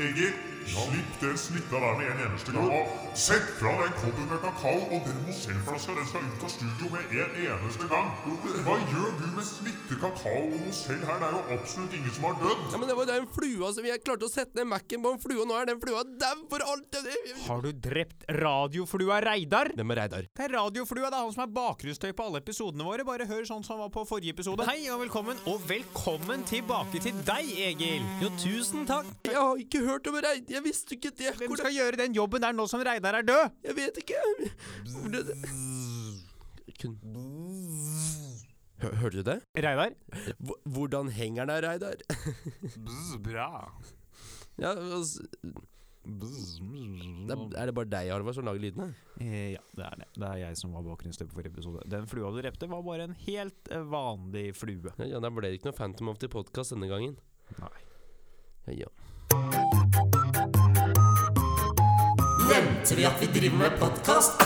Egil, slipp den smitta der med en eneste gang. Og sett fra den koppen med kakao og den Mozell-flaska. Den skal ut av studio med en eneste gang. Hva gjør du med smitte, kakao og mosell her? Det er jo absolutt ingen som har dødd. Ja, men det var jo den flua som jeg klarte å sette ned Mac-en på en flue, og nå er den flua dau for alt. Har du drept radioflua Reidar? Det med Reidar. Det er radioflua, det er han som er bakgrunnsstøy på alle episodene våre. Bare hør sånn som var på forrige episode. Hei og velkommen, og velkommen tilbake til deg, Egil. Jo, tusen takk. Jeg har ikke hørt om Reidar. Jeg visste ikke det. Hvem skal gjøre den jobben der nå som Reidar er død? Jeg vet ikke. Hørte du det? Reidar? Hvordan henger den, Reidar? Bra. Ja, altså, det er, er det bare deg, Arvar, som lager lydene? Eh, ja, det er det. Det er jeg som var bakgrunnsstøy for episode. Den flua du drepte, var bare en helt eh, vanlig flue. Ja, ja, Da ble det ikke noe Phantom of the Podcast denne gangen. Nei. Ja, ja. Nevnte vi at vi driver med podkast?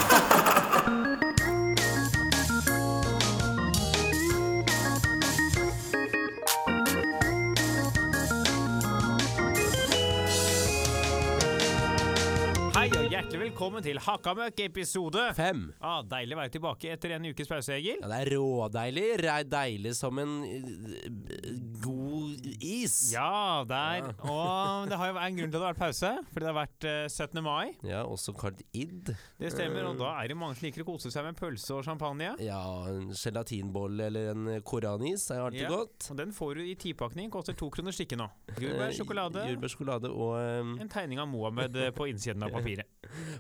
Hei og hjertelig velkommen til Hakkamøkk-episode. Fem. Ah, deilig å være tilbake etter en ukes pause, Egil. Ja, det er rådeilig. Det er deilig som en eh, is. Ja, der. Og det har jo en grunn til at det har vært pause, fordi det har vært eh, 17. mai. Ja, også kalt id. Det stemmer, og da er det mange som liker å kose seg med pølse og champagne. Ja, en gelatinbolle eller en koranis er alltid Ja. godt. Og den får du i tipakning, koster to kroner stykket nå. Jordbær, Eh, Jordbærsjokolade og um... en tegning av Mohammed eh, på innsiden av papiret.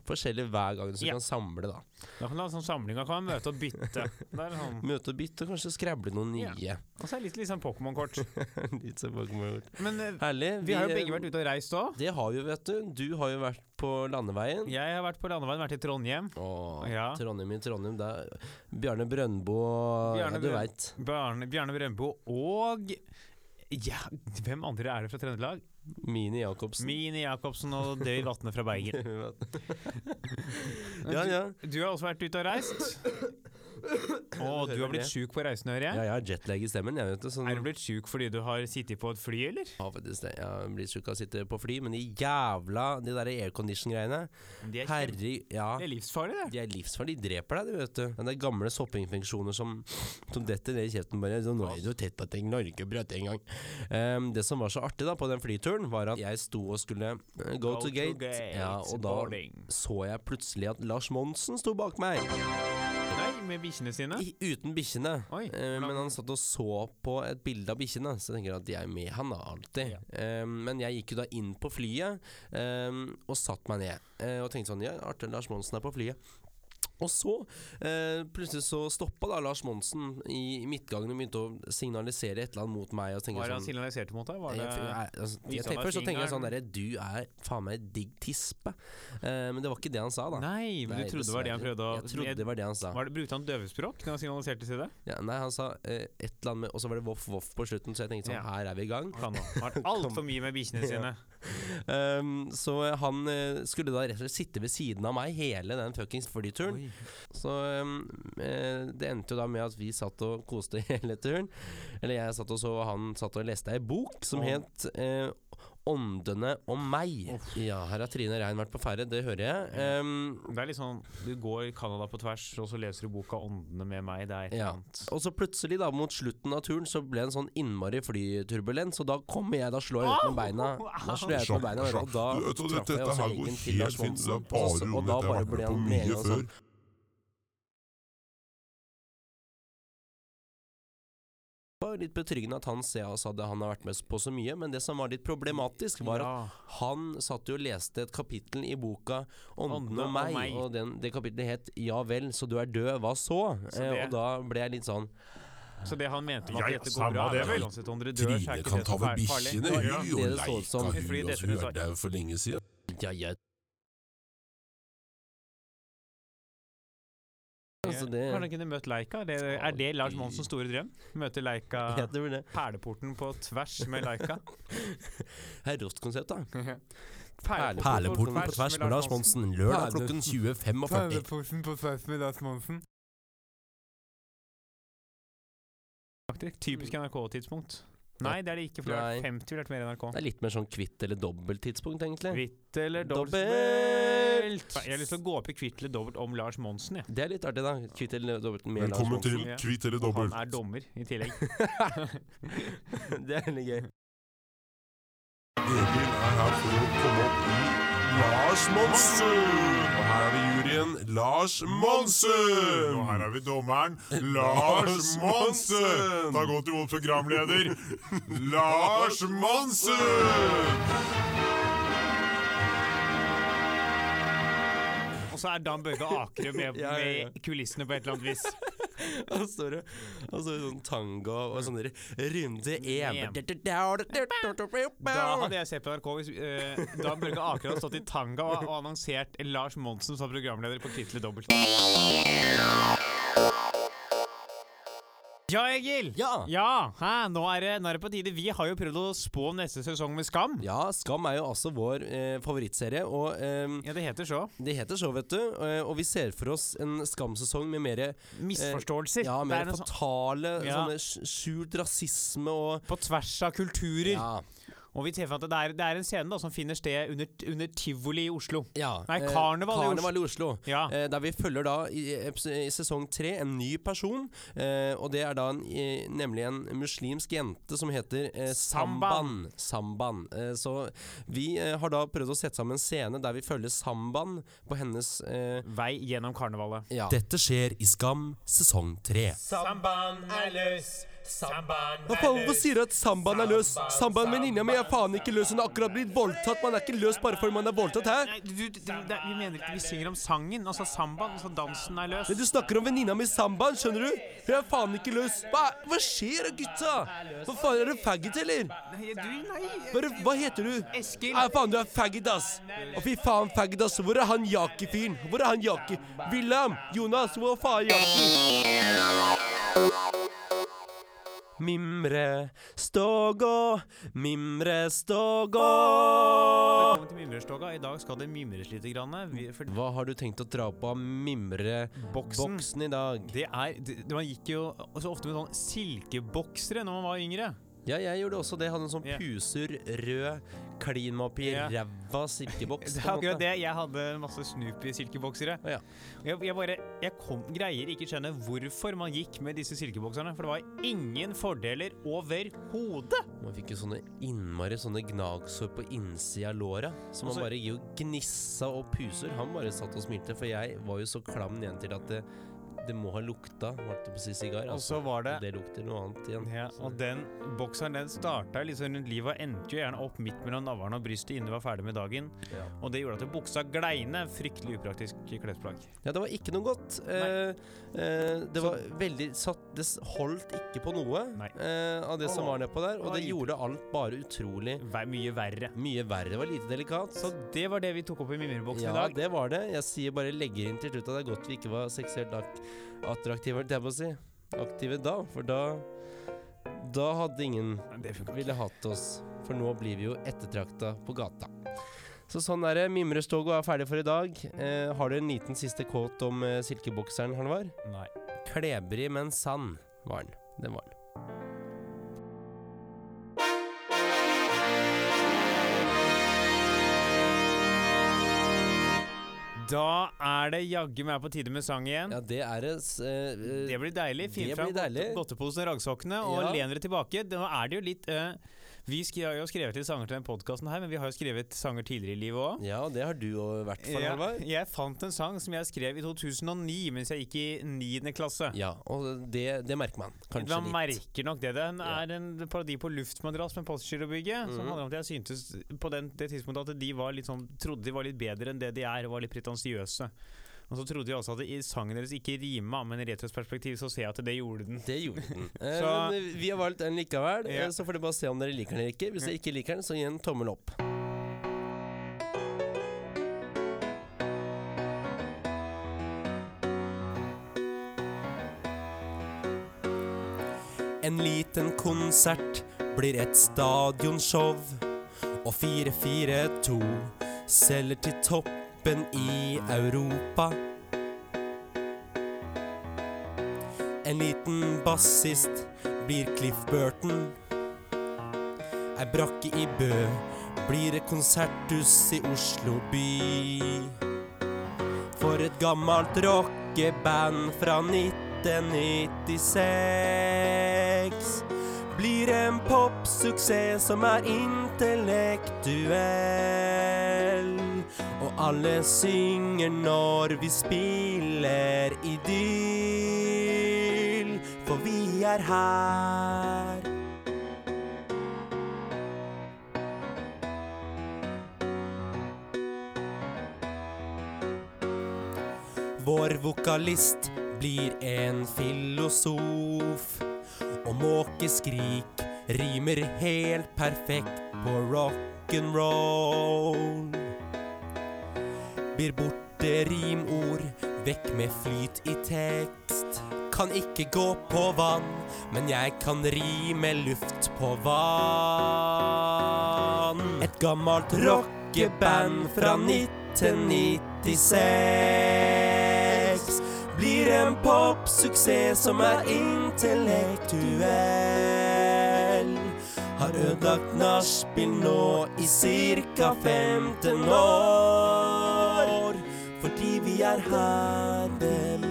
Forskjellig hver gang, så du Ja. kan samle, da. Da kan du ha sånn samling, da kan man møte og bytte. Det er sånn. Møte og bytte, og kanskje skrable noen Ja. nye. Og så er det litt, litt sånn Pokémon-kort. Litt sånn Pokémon. Men eh, Herlig. vi har jo begge vært ute og reist òg. Det har vi, vet du. Du har jo vært på landeveien. Jeg har vært på landeveien, vært i Trondheim. Åh, Ja. Trondheim i Trondheim. Det er Bjarne Brøndbo Bjarne Ja, du Brøn- veit. Bjarne, Bjarne Brøndbo og ja, hvem andre er det fra Trøndelag? Mini Jacobsen. Mini Jacobsen og David Vatne fra Bergen. ja, ja. Du har også vært ute og reist. Og du har blitt sjuk på reisen, hører Ja, jeg. jeg har jetlag i stemmen, jeg, vet det, Sånn, Er du blitt sjuk fordi du har sittet på et fly, eller? Ja, faktisk det. Jeg blitt sjuk av å sitte på fly, men de jævla De der aircondition-greiene De er, Herre Ja. det er livsfarlig, det. De er livsfarlige. De dreper deg, de, vet du. Men det er gamle soppinfeksjoner som, som detter ned i kjeften bare. Nå er du tett på jeg klarer ikke å prate engang. Um, det som var så artig da på den flyturen, var at jeg sto og skulle go, go, to gate. Ja, og da boarding. så jeg plutselig at Lars Monsen sto bak meg. Med bikkjene sine. I, uten bikkjene. Oi, Eh, men han satt og så på et bilde av bikkjene, så jeg tenker at de er med han da, alltid. Eh, men jeg gikk jo da inn på flyet eh, og satt meg ned. eh, og tenkte sånn Ja, Arte Lars Monsen er på flyet. Og så eh, plutselig så stoppa da Lars Monsen i, midtgangen og begynte å signalisere et eller annet mot meg. Hva er det han sånn signaliserte mot deg? Var det jeg, altså, jeg, tenker, først så tenker jeg sånn derre Du er faen meg digg tispe. Eh, men det var ikke det han sa, da. Nei, men Nei, du trodde det var det han prøvde å Jeg trodde det var det han sa. Var det, Brukte han døvespråk når han signaliserte til det? Ja, nei, han sa eh, et eller annet med Og så var det voff voff på slutten, så jeg tenkte sånn Ja. Her er vi i gang. Han har altfor mye med bikkjene sine. Um, så han eh, skulle da rett og slett sitte ved siden av meg hele den fuckings flyturen. Så um, det endte jo da med at vi satt og koste hele turen. Eller jeg satt og så, og han satt og leste ei bok som oh. het eh, Åndene og meg. Ja, her har Trine Rein vært på ferde, det hører jeg. Um, Det er litt sånn Du går Canada på tvers, og så leser du boka 'Åndene med meg'. Det er et eller Ja. annet. og så plutselig, da, mot slutten av turen, så ble det en sånn innmari flyturbulens, og da kommer jeg, da slår jeg ut med beina. Da slår jeg ut med beina, og da Du traff jeg også går til Lars Monsen. Og da bare ble han med en gang sånn Var litt betryggende at han ser oss at han har vært med på så mye, men det som var litt problematisk, var at han satt jo og leste et kapittel i boka 'Ånden og meg', og meg', og den, det kapittelet het 'Ja vel, så du er død, hva så?' Så Eh, og da ble jeg litt sånn Så det han mente var at ja, dette går bra, det er vel. uansett om dere dør, så er Trine ikke kan det ta så farlig. bikkjene. Ja, Hun ja. jo som- leika hun, og altså. Hun er der for lenge siden. Ja, ja. Altså, det Kanskje han kunne møtt Leica? Det, er det Lars Monsens store drøm? Møte Leica det. Perleporten på tvers med Leica? Herr Rost-konsept, da. Perleporten på tvers med Lars Monsen, lørdag klokken 20.45. Perleporten på tvers med Lars Monsen. Typisk NRK-tidspunkt. Nei, det er det ikke, for det er 50 ville vært mer NRK. Det er litt mer sånn kvitt eller dobbelt tidspunkt, egentlig. Kvitt eller dobbelt? Dobbelt! Jeg har lyst til å gå opp i kvitt eller dobbelt om Lars Monsen, jeg. Det er litt artig, da. Kvitt eller dobbelt med Lars Velkommen Monsen. til Kvitt eller dobbelt. Og han er dommer i tillegg. det er veldig gøy. Egil er her for å komme opp i Lars Monsen! Og her er vi juryen Lars Monsen! Og her er vi dommeren Lars Monsen! Ta godt imot programleder Lars Monsen! Og så er Dan Børge Akerø med, med kulissene på et eller annet vis. Han står og sånn tango og sånn runde Em. Da hadde jeg sett på NRK hvis uh, Da Børge Akerø hadde stått i tanga og, annonsert Lars Monsen som programleder på Kvitt dobbelt. Ja, Egil! Ja. Ja, hæ? Nå, er det, nå er det på tide. Vi har jo prøvd å spå neste sesong med Skam. Ja, Skam er jo altså vår eh, favorittserie, og eh, Ja, det heter så. det heter så, vet du. Eh, og vi ser for oss en Skam-sesong med mer Misforståelser. ja, det mer er noe sånn fatale Ja. sånne skj- skjult rasisme og på tvers av kulturer. Ja. Og vi ser for at det er, det er en scene da som finner sted under, under tivoli i Oslo. ja Nei, eh, karneval i Oslo. i Oslo. Ja. Eh, der vi følger da i, i sesong tre en ny person. Eh, og det er da en, nemlig en muslimsk jente som heter eh, Samban. Samban. Eh, så vi eh, har da prøvd å sette sammen en scene der vi følger Samban på hennes eh, Vei gjennom karnevalet. ja. Dette skjer i Skam sesong tre. Samban er løs. Samban Hva faen, hvorfor sier du at sambaen er løs? Sambaen, venninna mi er faen ikke løs. Hun har akkurat blitt voldtatt. Man er ikke løs bare fordi man er voldtatt, hæ? Nei, du, du, det, vi mener ikke Vi synger om sangen, altså sambaen. Altså dansen er løs. Men du snakker om venninna mi sambaen, skjønner du? Hun er faen ikke løs. Hva, hva skjer da, gutta? Hva faen, er du faggot, eller? Nei, du, nei. Hva, hva heter du? Eskil. Nei, faen, du er faggot, ass. Å, fy faen, faggot, ass. Hvor er han Jaki-fyren? Hvor er han Jaki? William! Jonas, hvor faen er Jaki? Mimre stågå, mimre stågå. Velkommen til Mimrestoga. I dag skal det mimres lite grann. Vi, for Hva har du tenkt å dra på av mimreboksen Boksen. i dag? det er det, det- Man gikk jo så ofte med sånn silkeboksere når man var yngre. Ja, jeg gjorde også det. Hadde en sånn Ja. pusur, rød, klin meg opp i Ja. ræva silkeboks. Det er akkurat det. Jeg hadde masse Snoopy-silkeboksere. Ja. Jeg, jeg bare Jeg kom, greier ikke skjønne hvorfor man gikk med disse silkebokserne. For det var ingen fordeler overhodet. Man fikk jo sånne innmari sånne gnagsår på innsida av låra. Så man Også, bare gikk gnissa og puser. Han bare satt og smilte, for jeg var jo så klam igjen til at det, det må ha lukta holdt på å si sigar. Og Altså. så var det Og det lukter noe annet igjen. ja, Og den bokseren den starta liksom rundt livet og endte jo gjerne opp midt mellom navlen og brystet innen du var ferdig med dagen. ja. Og det gjorde at buksa gleine. Fryktelig upraktisk klesplagg. ja, det var ikke noe godt. Eh, eh, det var veldig satt Det holdt ikke på noe eh, av det som var nedpå der, og det gjorde alt bare utrolig Vær mye verre. mye verre. Det var lite delikat. Så det var det vi tok opp i Mimreboksen ja, i dag. Ja, det var det. Jeg sier bare legger inn til slutt at det er godt vi ikke var seksuelt attraktive, holdt jeg på å si. Aktive da, for da Da hadde ingen ville hatt oss, for nå blir vi jo ettertrakta på gata. Så sånn er det. Mimrestoget er ferdig for i dag. Eh, har du en liten siste kåt om eh, silkebokseren, var? Nei. Klebrig, men sann var den. Det var den. Da er det jaggu meg på tide med sang igjen. Ja, det er det. eh, Det blir deilig. Finn fram godteposen og raggsokkene og Ja. len dere tilbake. Nå er det jo litt eh, Vi har jo skrevet litt sanger til den podkasten her, men vi har jo skrevet sanger tidligere i livet òg. Ja, det har du jo vært for, Halvard. jeg fant en sang som jeg skrev i 2009 mens jeg gikk i 9. klasse. Ja, og det, det merker man kanskje Man litt. merker nok det. Den Ja. er en parodi på luftmadrass med postgirobygget. Som Mhm. handler om at jeg syntes på den, det tidspunktet at de var litt sånn, trodde de var litt bedre enn det de er, og var litt pretensiøse. Og så trodde jeg også at i sangen deres ikke rima, men i retrosperspektiv så ser jeg at det gjorde den. Det gjorde den. Eh, Så- men vi har valgt den likevel, Ja. eh, så får dere bare se om dere liker den eller ikke. Hvis dere ikke liker den, så gi en tommel opp. En liten konsert blir et stadionshow, og 442 selger til toppen i Europa. En liten bassist blir Cliff Burton. ei brakke i Bø. Blir det konserthus i Oslo by. For et gammelt rockeband fra 1996 blir en popsuksess som er intellektuell. Alle synger når vi spiller idyll, for vi er her. Vår vokalist blir en filosof. Og måkeskrik rimer helt perfekt på rock'n'roll. Blir borte rimord, vekk med flyt i tekst. Kan ikke gå på vann, men jeg kan rime luft på vann. Et gammelt rockeband fra 1996 blir en popsuksess som er intellektuell. Har ødelagt nachspiel nå i ca. 15 år. Er her, dem.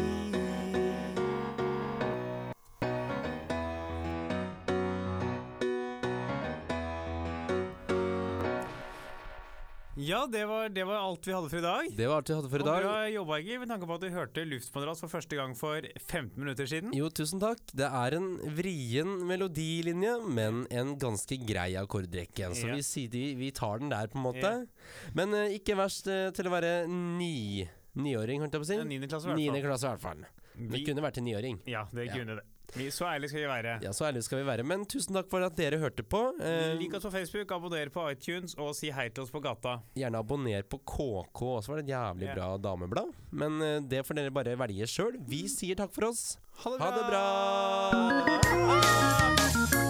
Ja, det var, det var alt vi hadde for i dag. Det var alt vi hadde for i dag. Og bra jobba, Egil, med tanke på at du hørte Luftmadrass for første gang for 15 minutter siden. Jo, tusen takk. Det er en vrien melodilinje, men en ganske grei akkordrekke. Så Ja. vi, vi tar den der, på en måte. Men uh, ikke verst uh, til å være ni niåring, holdt jeg på å si. Ja, niende klasse i hvert Niende fall. klasse, i hvert fall. Det Vi, kunne vært en niåring. ja, det Ja. kunne det. Vi, så ærlige skal vi være. Ja, så ærlige skal vi være. Men tusen takk for at dere hørte på. Eh, Lik oss på Facebook, abonner på iTunes og si hei til oss på gata. gjerne abonner på KK, også var det et jævlig yeah. bra dameblad. Men eh, det får dere bare velge sjøl. Vi sier takk for oss. Ha det Ha det bra!